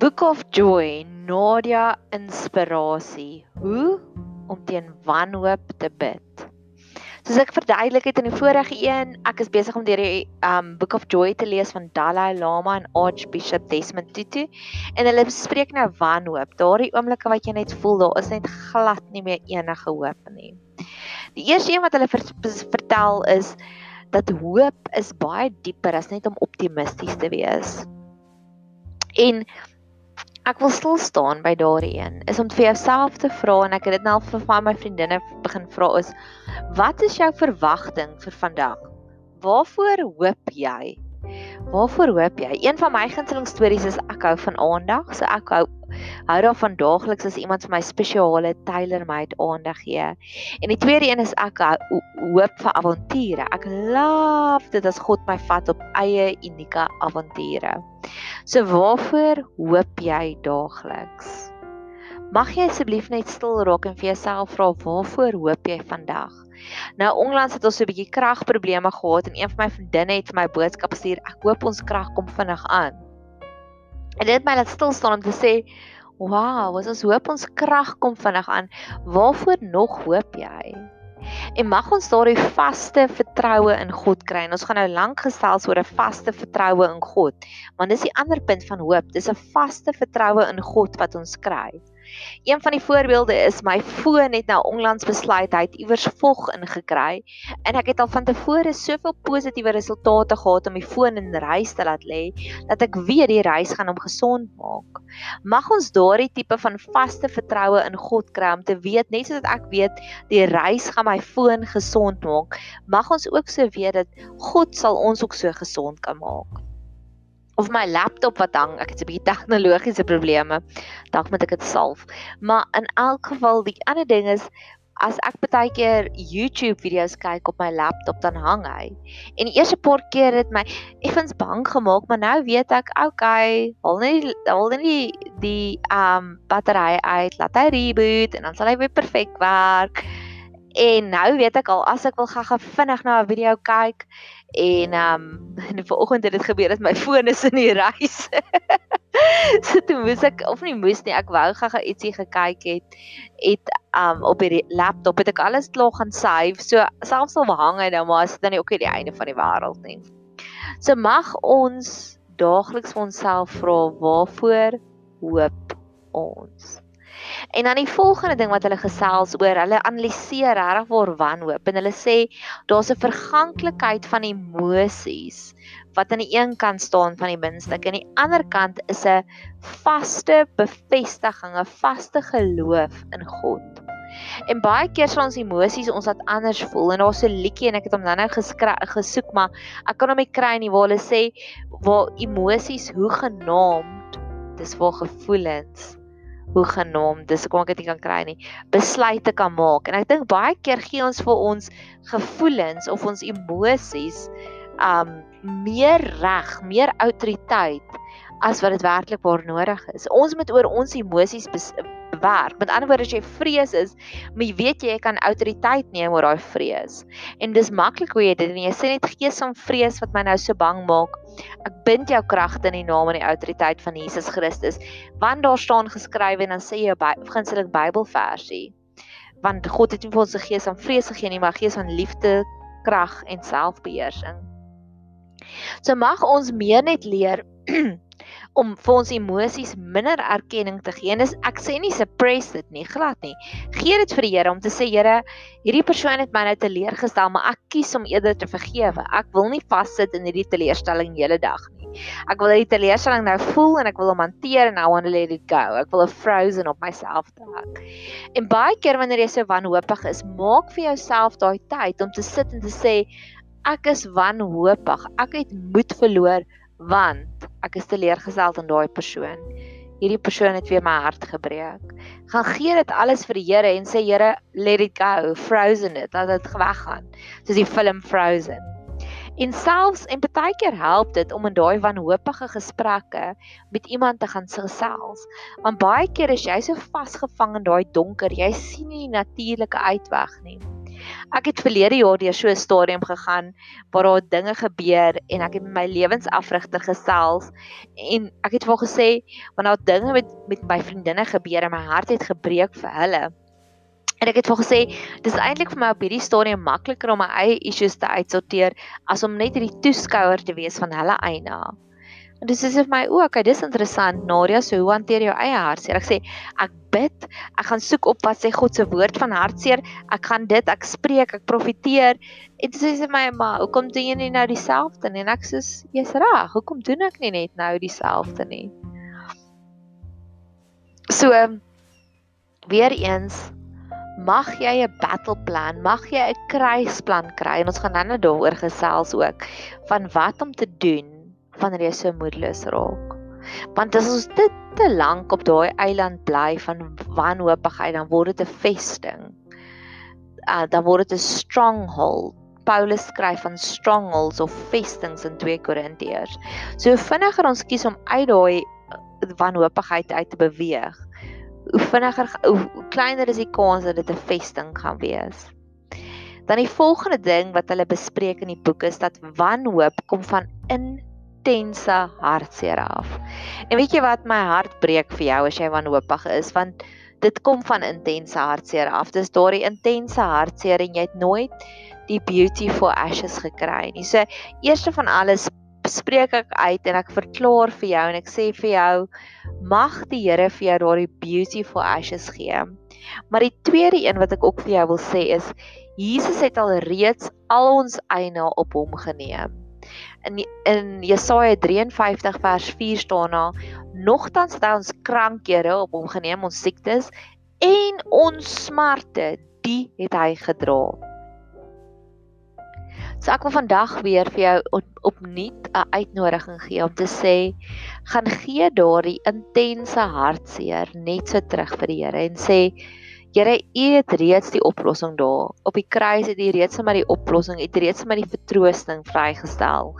Book of Joy, Nadia inspirasie. Hoe om teen wanhoop te bid. Soos ek verduidelik het in die vorige een, ek is besig om deur die um Book of Joy te lees van Dalai Lama en Archbishop Desmond Tutu en hulle bespreek nou wanhoop. Daardie oomblikke wat jy net voel daar is net glad nie meer enige hoop nie. Die eerste een wat hulle vertel is dat hoop is baie dieper as net om optimisties te wees. En ek wil stil staan by daardie een is om vir jouself te vra en ek het dit nou vir van my vriendinne begin vra is wat is jou verwagting vir vandag? Waarvoor hoop jy? Waarvoor hoop jy? Een van my gunsteling stories is ek hou van aandag, so ek hou hou daarvan daagliks as iemand vir my spesiale tailor-made aandag gee. En die tweede een is ek hoop vir avonture. Ek love dit as God my vat op eie unieke avonture. So waarvoor hoop jy daagliks? Mag jy asseblief net stil raak en vir jouself vra waarvoor hoop jy vandag? Nou onlangs het ons so 'n bietjie kragprobleme gehad en een van my vriendinne het vir my boodskap gestuur. Ek hoop ons krag kom vinnig aan. En dit het my laat stil staan om te sê, "Wow, as ons hoop ons krag kom vinnig aan, waarvoor nog hoop jy?" En mag ons daardie vaste vertroue in God kry. En ons gaan nou lank gesels oor 'n vaste vertroue in God. Want dis die ander punt van hoop. Dis 'n vaste vertroue in God wat ons kry. Een van die voorbeelde is my foon het nou onlangs besluit hy het iewers vog ingekry en ek het al van tevore soveel positiewe resultate gehad om die foon in reis te laat lê dat ek weet die reis gaan hom gesond maak. Mag ons daardie tipe van vaste vertroue in God kry om te weet net soos ek weet die reis gaan my foon gesond maak, mag ons ook so weet dat God sal ons ook so gesond kan maak of my laptop wat hang, ek het 'n bietjie tegnologiese probleme. Dalk moet ek dit salf. Maar in elk geval die ander ding is as ek baie keer YouTube video's kyk op my laptop dan hang hy. En die eerste paar keer het my effens bang gemaak, maar nou weet ek, okay, hol net hol net die die um battery uit, laat hy reboot en dan sal hy weer perfek werk. En nou weet ek al as ek wil gaga vinnig na 'n video kyk en um en vanoggend het dit gebeur dat my foon is in die reis. so toe moes ek of nie moes nie, ek wou gaga ietsie gekyk het het um op die laptop het ek alles klaar gaan save. So selfs al hang hy nou maar is dit dan nie ook die einde van die wêreld nie. So mag ons daagliks vir onsself vra waarvoor hoop ons? En dan die volgende ding wat hulle gesels oor, hulle analiseer regtig waar wanhoop en hulle sê daar's 'n verganklikheid van emosies wat aan die een kant staan van die binnenstuk en aan die ander kant is 'n vaste bevestiging, 'n vaste geloof in God. En baie keer sal ons emosies ons laat anders voel en daar's 'n liedjie en ek het hom nou-nou gesoek maar ek kan hom nie kry nie waar hulle sê waar emosies hoe genaamd dis waar gevoelens hoe genoem dis ek kon ek dit kan kry nie besluite kan maak. En ek dink baie keer gee ons vir ons gevoelens of ons emosies um meer reg meer autoriteit as wat dit werklik waar nodig is ons moet oor ons emosies werk. Met ander woorde as jy vrees is, maar jy weet jy kan autoriteit neem oor daai vrees. En dis maklik hoe jy dit en jy sê net gees van vrees wat my nou so bang maak. Ek bind jou kragte in die naam en die autoriteit van Jesus Christus. Want daar staan geskrywe en dan sê jy beginselik Bybelversie. Want God het nie vir ons 'n gees van vrees gegee nie, maar 'n gees van liefde, krag en selfbeheersing. So mag ons meer net leer om vir ons emosies minder erkenning te gee. En dis ek sê nie suppress dit nie, glad nie. Gee dit vir die Here om te sê Here, hierdie persoon het my nou teleurgestel, maar ek kies om eerder te vergewe. Ek wil nie vassit in hierdie teleurstelling die hele dag nie. Ek wil hierdie teleurstelling nou voel en ek wil hom hanteer en I want to let it go. Ek wil 'n frozen op myself trek. En baie keer wanneer jy so wanhoopig is, maak vir jouself daai tyd om te sit en te sê ek is wanhoopig. Ek het moed verloor want ek is teleurgestel in daai persoon. Hierdie persoon het weer my hart gebreek. Gaan gee dit alles vir die Here en sê Here, let it go, frozen it, laat dit weggaan. Soos die film Frozen. En selfs en baie keer help dit om in daai wanhoopige gesprekke met iemand te gaan gesels. Want baie keer is jy so vasgevang in daai donker, jy sien nie die natuurlike uitweg nie. Ek het verlede jaar deur so 'n stadium gegaan waar daar dinge gebeur en ek het met my lewensafrigter gesels en ek het vir haar gesê wanneer daar dinge met met my vriendinne gebeur en my hart het gebreek vir hulle. En ek het vir gesê dis eintlik vir my op hierdie stadium makliker om my eie issues te uitsorteer as om net hierdie toeskouer te wees van hulle eina. En dis is vir my ook, okay, dis interessant. Nadia, so hoe hanteer jy jou eie hartseer? Ek sê ek bid, ek gaan soek op wat sê God se woord van hartseer. Ek gaan dit, ek spreek, ek profeteer. En dis is my ma, hoekom doen jy nie nou dieselfde nie? En ek sê jy's reg. Hoekom doen ek nie net nou dieselfde nie? So weer eens mag jy 'n battle plan, mag jy 'n kruisplan kry en ons gaan dan nou daaroor gesels ook van wat om te doen wanneer jy so moedeloos raak. Want as ons dit te lank op daai eiland bly van wanhoopigheid, dan word dit 'n vesting. Uh dan word dit 'n stronghold. Paulus skryf van strongholds of vestings in 2 Korintiërs. So vinniger ons kies om uit daai wanhoopigheid uit te beweeg, hoe vinniger hoe kleiner is die kans dat dit 'n vesting gaan wees. Dan die volgende ding wat hulle bespreek in die boek is dat wanhoop kom van in intense hartseer af. En weet jy wat my hart breek vir jou as jy wanhoopig is want dit kom van intense hartseer af. Dis daardie intense hartseer en jy het nooit die beautiful ashes gekry nie. So eerste van alles spreek ek uit en ek verklaar vir jou en ek sê vir jou mag die Here vir jou daardie beautiful ashes gee. Maar die tweede een wat ek ook vir jou wil sê is Jesus het al reeds al ons eina op hom geneem in in Jesaja 53 vers 4 staan daar nogtans het hy ons krankhede op hom geneem ons siektes en ons smarte die het hy gedra. So ek wil vandag weer vir jou opnuut 'n uitnodiging gee om te sê gaan gee daardie intense hartseer net so terug vir die Here en sê Here, U het reeds die oplossing daar. Op die kruis het U reeds sommer die oplossing, U het reeds sommer die vertroosting vrygestel.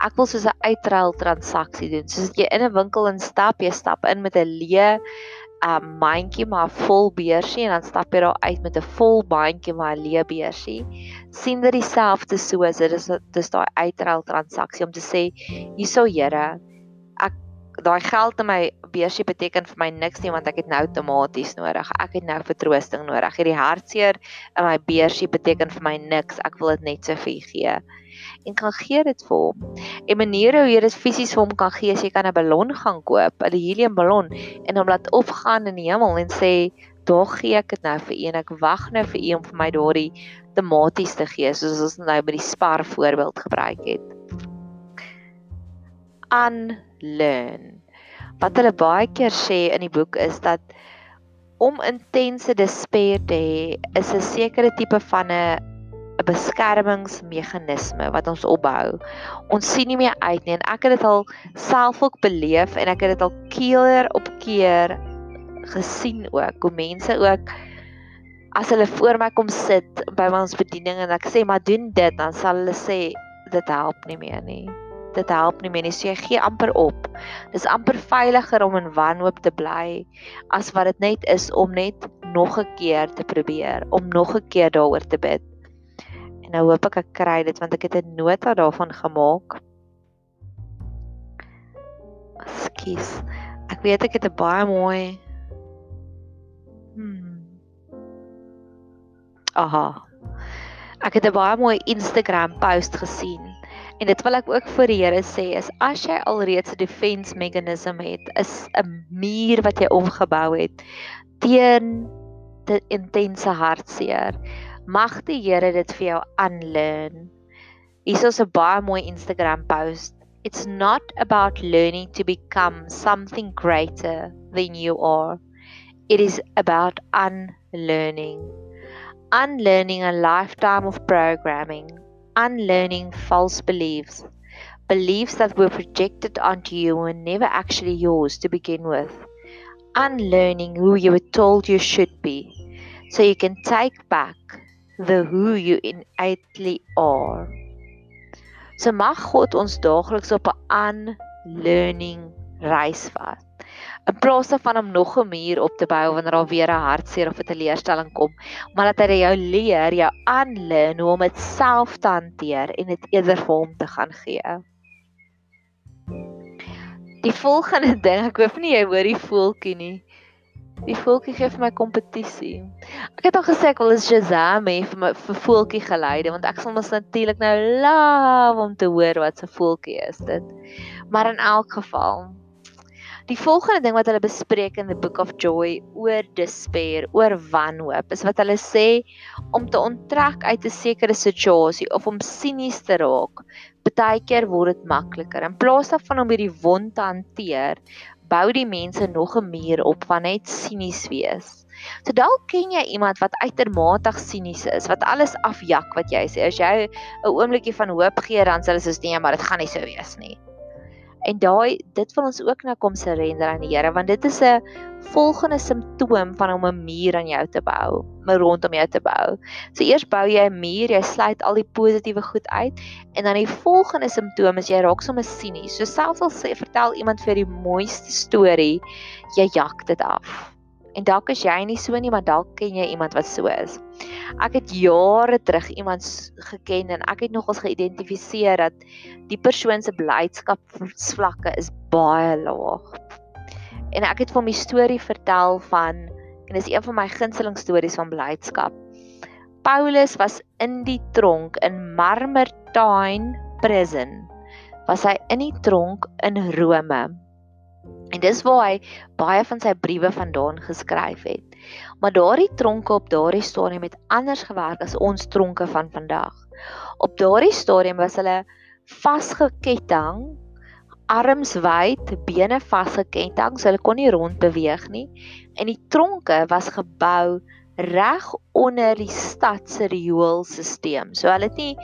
Ek wil soos 'n uitruil transaksie doen. Soos jy in 'n winkel instap, jy stap in met 'n leë 'n um, mandjie maar vol beursie en dan stap jy daar uit met 'n vol mandjie maar 'n leë beursie. sien dit dieselfde soos dit is dis daai uitruil transaksie om te sê hierso Here, daai geld in my beursie beteken vir my niks nie want ek het nou tomaties nodig. Ek het nou vertroosting nodig. Hierdie hartseer in my beursie beteken vir my niks. Ek wil dit net so vir u gee. En kan gee dit vir hom. En maniere hoe jy dit fisies vir hom kan gee, jy kan 'n ballon gaan koop, 'n helium ballon en hom laat opgaan in die hemel en sê, "Daar gee ek dit nou vir u en ek wag nou vir u om vir my daardie tomaties te gee," soos ons nou by die spar voorbeeld gebruik het. Unlearn wat hulle baie keer sê in die boek is dat om intense despair te hê is 'n sekere tipe van 'n 'n beskermingsmeganisme wat ons opbou. Ons sien nie meer uit nie en ek het dit al self ook beleef en ek het dit al keer op keer gesien ook hoe mense ook as hulle voor my kom sit by ons bediening en ek sê maar doen dit dan sal hulle sê dit help nie meer nie dit help nie meer nie. So jy gee amper op. Dis amper veiliger om in wanhoop te bly as wat dit net is om net nog 'n keer te probeer, om nog 'n keer daaroor te bid. En nou hoop ek ek kry dit want ek het 'n nota daarvan gemaak. Skus. Ek weet ek het 'n baie mooi Hmm. Aha. Ek het 'n baie mooi Instagram post gesien En dit wil ek ook vir die Here sê is as jy alreeds 'n defense meganisme het, is 'n muur wat jy omgebou het teen die intense hartseer. Mag die Here dit vir jou aanleer. Hier is 'n baie mooi Instagram post. It's not about learning to become something greater than you are. It is about unlearning. Unlearning a lifetime of programming unlearning false beliefs, beliefs that were projected onto you were never actually yours to begin with, unlearning who you were told you should be, so you can take back the who you innately are. So mag God ons daagliks op 'n unlearning reis vat. In plaas daarvan om nog 'n muur op te bou wanneer daar weer 'n hartseer of 'n teleurstelling kom, maar dat hy jou leer, jou aanleer hoe om dit self te hanteer en dit eerder vir hom te gaan gee. Die volgende ding, ek hoop nie jy hoor die voeltjie nie. Die voeltjie gee vir my kompetisie. Ek het al gesê ek wil 'n Shazam hê vir my vir voeltjie geluide want ek sal mos natuurlik nou love om te hoor wat 'n voeltjie is dit. Maar in elk geval, Die volgende ding wat hulle bespreek in the Book of Joy oor despair, oor wanhoop, is wat hulle sê om te onttrek uit 'n sekere situasie of om sinies te raak. Partykeer word dit makliker. In plaas daarvan om hierdie wond te hanteer, bou die mense nog 'n muur op van net sinies wees. So dalk ken jy iemand wat uitermate sinies is, wat alles afjak wat jy sê. As jy 'n oombliekie van hoop gee, dan sê hulle soos nee, maar dit gaan nie so wees nie. En daai dit wil ons ook nou kom surrender aan die Here want dit is 'n volgende simptoom van om 'n muur aan jou te bou, maar rondom jou te bou. So eers bou jy 'n muur, jy sluit al die positiewe goed uit en dan die volgende simptoom is jy raak sommer sinies. So selfs al sê vertel iemand vir die mooiste storie, jy jak dit af. En dalk is jy nie so nie, maar dalk ken jy iemand wat so is. Ek het jare terug iemand geken en ek het nogals geïdentifiseer dat die persoon se blydskapsvlakke is baie laag. En ek het vir 'n storie vertel van en dis een van my gunsteling stories van blydskap. Paulus was in die tronk in Marmertine prison. Was hy in die tronk in Rome? En dis waar hy baie van sy briewe vandaan geskryf het. Maar daardie tronke op daardie stadium het anders gewerk as ons tronke van vandag. Op daardie stadium was hulle vasgeketting, arms wyd, bene vasgeketting, so hulle kon nie rond beweeg nie. En die tronke was gebou reg onder die stad se rioolstelsel. So hulle het nie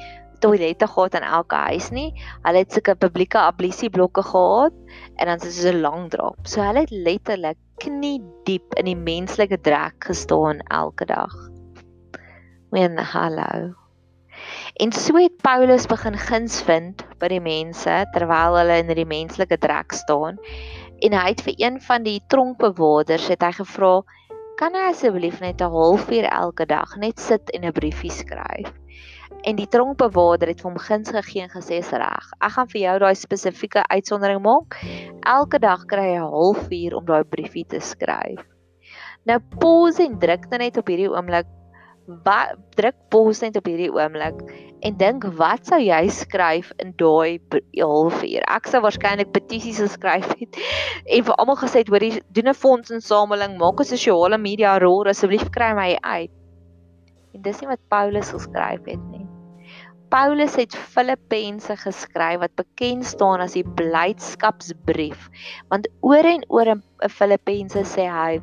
toilette gehad in elke huis nie. Hulle het sulke publieke ablisieblokke gehad en dan is dit so 'n lang drap. So hulle het letterlik knie diep in die menslike drek gestaan elke dag. Wen hallo. En so het Paulus begin guns vind by die mense terwyl hulle in die menslike drek staan. En hy het vir een van die tronkbewaarders het hy gevra, "Kan hy asseblief net 'n halfuur elke dag net sit en 'n briefie skryf?" En die tronkbewaarder het hom guns gegee en gesê is reg. Ek gaan vir jou daai spesifieke uitsondering maak. Elke dag kry jy 'n halfuur om daai briefie te skryf. Nou pause en druk net op hierdie oomblik. Wat druk pause net op hierdie oomblik en dink wat sou jy skryf in daai halfuur? Ek sou waarskynlik petisies geskryf het en vir almal gesê het hoor jy doen 'n fondsinsameling, maak 'n sosiale media rol asseblief kry my uit. En dis nie wat Paulus geskryf het nie. Paulus het Filippense geskryf wat bekend staan as die blydskapsbrief. Want oor en oor in Filippense sê hy: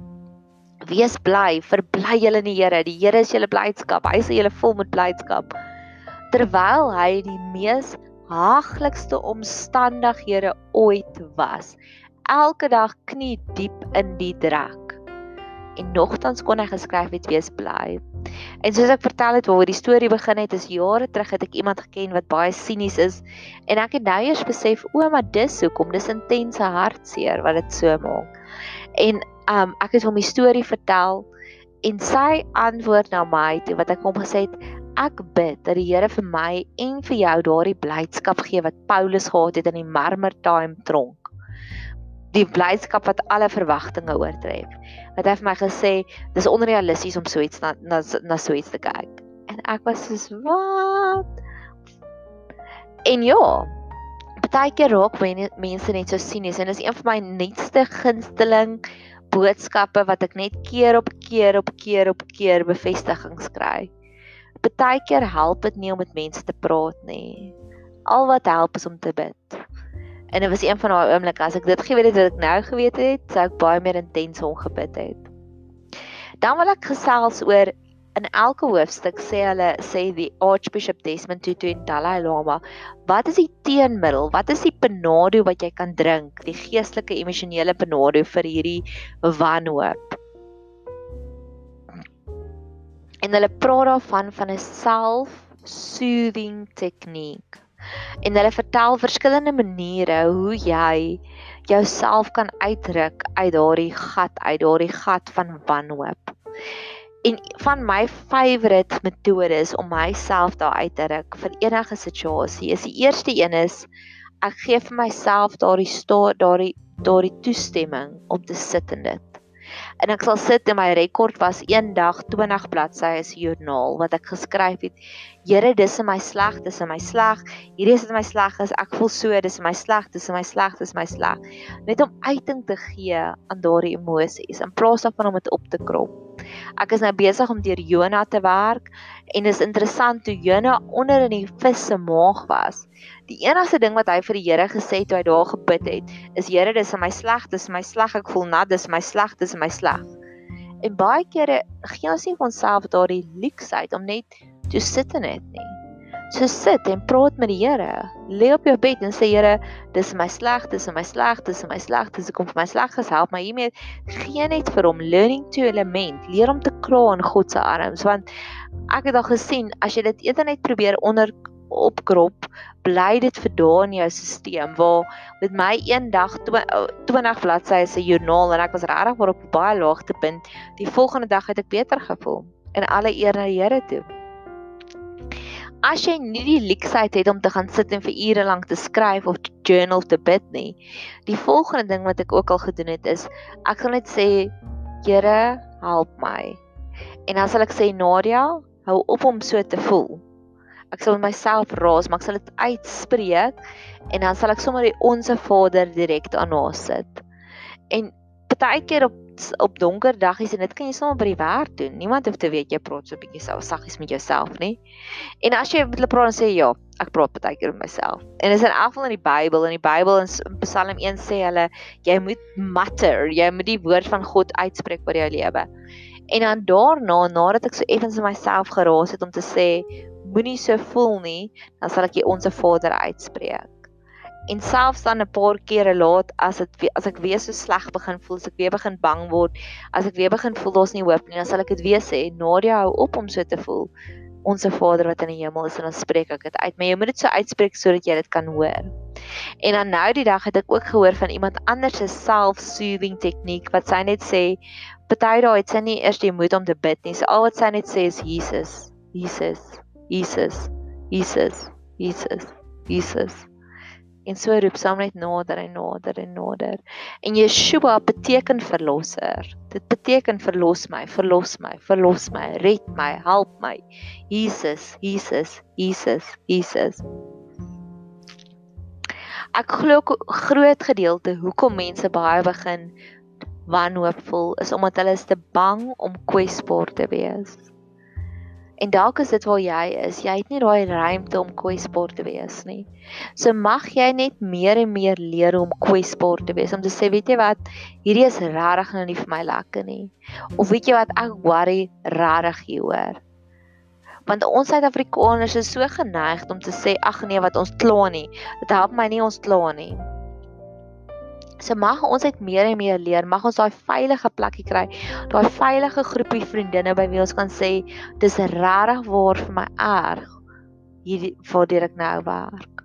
Wees bly, verbly julle in die Here. Die Here is julle blydskap. Hy sê julle vol met blydskap. Terwyl hy die mees haaglikste omstandighede ooit was. Elke dag knie diep in die drek. En nogtans kon hy geskryf het: Wees bly. En soos ek vertel het waar die storie begin het, is jare terug het ek iemand geken wat baie sinies is en ek het nou eers besef o, maar dis hoekom, dis intense hartseer wat dit so maak. En um ek het hom die storie vertel en sy antwoord na my toe wat ek hom gesê het Ek bid dat die Here vir my en vir jou daardie blydskap gee wat Paulus gehad het in die Marmertime tronk. Die blydskap wat alle verwagtinge oortref het hy vir my gesê dis onrealisties om so iets na na na so iets te kyk. En ek was soos wat? En ja, baie keer raak mense net so sinies en dis een van my netste gunsteling boodskappe wat ek net keer op keer op keer op keer bevestigings kry. Partykeer help dit nie om met mense te praat nie. Al wat help is om te bid. En dit was een van daai oomblikke as ek dit geweet het wat ek nou geweet het, sou ek baie meer intens hom gebid het. Dan wil ek gesels oor in elke hoofstuk sê hulle sê die Archbishop Desmond Tutu en Dalai Lama, wat is die teenmiddel? Wat is die panado wat jy kan drink? Die geestelike emosionele panado vir hierdie wanhoop. En hulle praat daarvan van 'n self-soothing tegniek En hulle vertel verskillende maniere hoe jy jouself kan uitruk uit daardie gat, uit daardie gat van wanhoop. En van my favourite metodes om myself daar uit te ruk vir enige situasie is die eerste een is ek gee vir myself daardie daardie daardie toestemming om te sit in dit. En ek sal sit en my rekord was eendag 20 bladsye se joernaal wat ek geskryf het. Here, dis in my sleg, dis in my sleg. Hierdie is in my sleg is ek voel so, dis in my sleg, dis in my sleg, dis my sleg. Net om uiting te gee aan daardie emosies in plaas daarvan om dit op te krop. Ek is nou besig om deur Jona te werk en is interessant toe Jona onder in die vis se maag was. Die enigste ding wat hy vir die Here gesê het toe hy daar gebid het, is Here, dis my sleg, dis my sleg, ek voel nat, dis my sleg, dis my sleg. En baie kere gee ons nie vir onsself daardie luksheid om net te sit in dit nie so sit en praat met die Here. Lê op jou bed en sê Here, dis my sleg, dis my sleg, dis my sleg, dis kom vir my sleg, help my hiermee. Gee net vir hom learning to element. Leer om te kraal in God se arms want ek het al gesien as jy dit eerder net probeer onder opkrop, bly dit vir dae in jou stelsel waar met my een dag 20 bladsye se joernaal en ek was regtig maar op baie laagtepunt. Die volgende dag het ek beter gevoel en alle eer na die Here toe as jy nie die luksheid het om te gaan sit en vir ure lank te skryf of te journal te bid nie. Die volgende ding wat ek ook al gedoen het is ek gaan net sê Here, help my. En dan sal ek sê Nadia, hou op om so te voel. Ek sal myself raas, maar ek sal dit uitspreek en dan sal ek sommer die onsse Vader direk daarna sit. En partykeer op op donker daggies en dit kan jy sommer by die werk doen. Niemand hoef te weet jy praat so bietjie self saggies met jouself nie. En as jy met hulle praat en sê ja, ek praat baie keer met myself. En dis in elk geval in die Bybel en die Bybel in Psalm 1 sê hulle jy moet mutter, jy moet die woord van God uitspreek oor jou lewe. En dan daarna, nadat ek so effens in myself geraas het om te sê moenie so voel nie, dan sal ek jy onsse Vader uitspreek. En selfs dan 'n paar kere laat as dit as ek weer so sleg begin voel, as ek weer begin bang word, as ek weer begin voel daar's nie hoop nie, dan sal ek dit weer sê, Nadia hou op om so te voel. Onse Vader wat in die hemel is en dan spreek ek dit uit. Maar jy moet dit so uitspreek sodat jy dit kan hoor. En dan nou die dag het ek ook gehoor van iemand anders se self-soothing tegniek wat sy net sê, party daai het sy nie eers die moed om te bid nie. So al wat sy net sê is Jesus, Jesus, Jesus, Jesus, Jesus, Jesus en so roep saam net nader en nader en nader. En Yeshua beteken verlosser. Dit beteken verlos my, verlos my, verlos my, red my, help my. Jesus, Jesus, Jesus, Jesus. Ek glo groot gedeelte hoekom mense baie begin wanhoop voel is omdat hulle is te bang om kwesbaar te wees. En dalk is dit waar jy is. Jy het nie daai ruimte om kwesbaar te wees nie. So mag jy net meer en meer leer om kwesbaar te wees. Om te sê, weet jy wat, hierdie is regtig nou nie vir my lekker nie. Of weet jy wat, ek worry regtig hieroor. Want ons Suid-Afrikaners is so geneig om te sê, ag nee, wat ons kla nie. Dit help my nie ons kla nie. So mag ons net meer en meer leer, mag ons daai veilige plekkie kry, daai veilige groepie vriendinne by wie ons kan sê dis regtig waar vir my erg hierdie waar ek nou werk.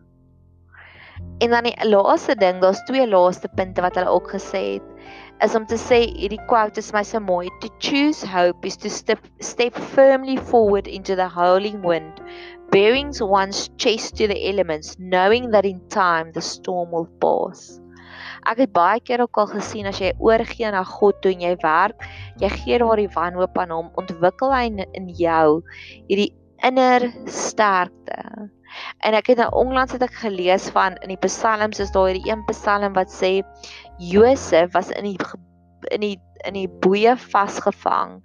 En dan die laaste ding, daar's twee laaste punte wat hulle ook gesê het, is om te sê hierdie quote is my so mooi, to choose hope is to step step firmly forward into the holy wind, bearing one's chest to the elements, knowing that in time the storm will pass. Ek het baie keer ook al gesien as jy oorgee na God toe en jy werk, jy gee daar die wanhoop aan hom, ontwikkel hy in, jou hierdie inner sterkte. En ek het nou onlangs het ek gelees van in die Psalms is daar hierdie een Psalm wat sê Josef was in die in die in die boeye vasgevang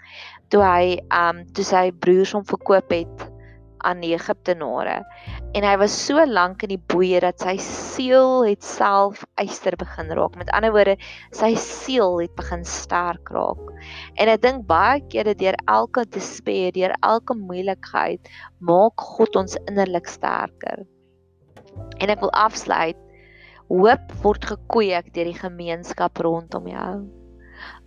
toe hy um toe sy broers hom verkoop het aan die Egiptenare en hy was so lank in die boeye dat sy siel het self eister begin raak. Met ander woorde, sy siel het begin sterk raak. En ek dink baie kere deur elke despair, deur elke moeilikheid, maak God ons innerlik sterker. En ek wil afsluit. Hoop word gekweek deur die gemeenskap rondom jou.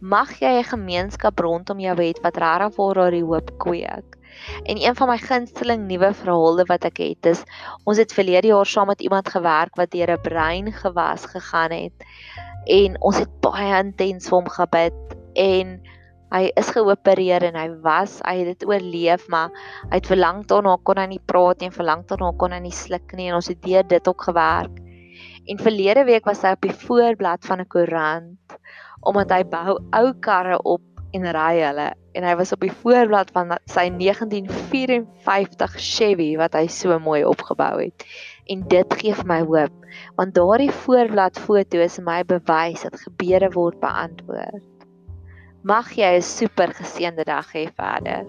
Mag jy 'n gemeenskap rondom jou hê wat regtig vir jou hoop kweek En een van my gunsteling nuwe verhale wat ek het is ons het verlede jaar saam met iemand gewerk wat deur 'n brein gewas gegaan het en ons het baie intens vir hom gebid en hy is geopereer en hy was hy het dit oorleef maar hy het verlang daarna kon hy nie praat nie en verlang daarna kon hy nie sluk nie en ons het deur dit ook gewerk. En verlede week was hy op die voorblad van 'n koerant omdat hy bou ou karre op en ry hulle en hy was op die voorblad van sy 1954 Chevy wat hy so mooi opgebou het. En dit gee vir my hoop want daardie voorblad foto's my bewys dat gebede word beantwoord. Mag jy 'n super geseënde dag hê verder.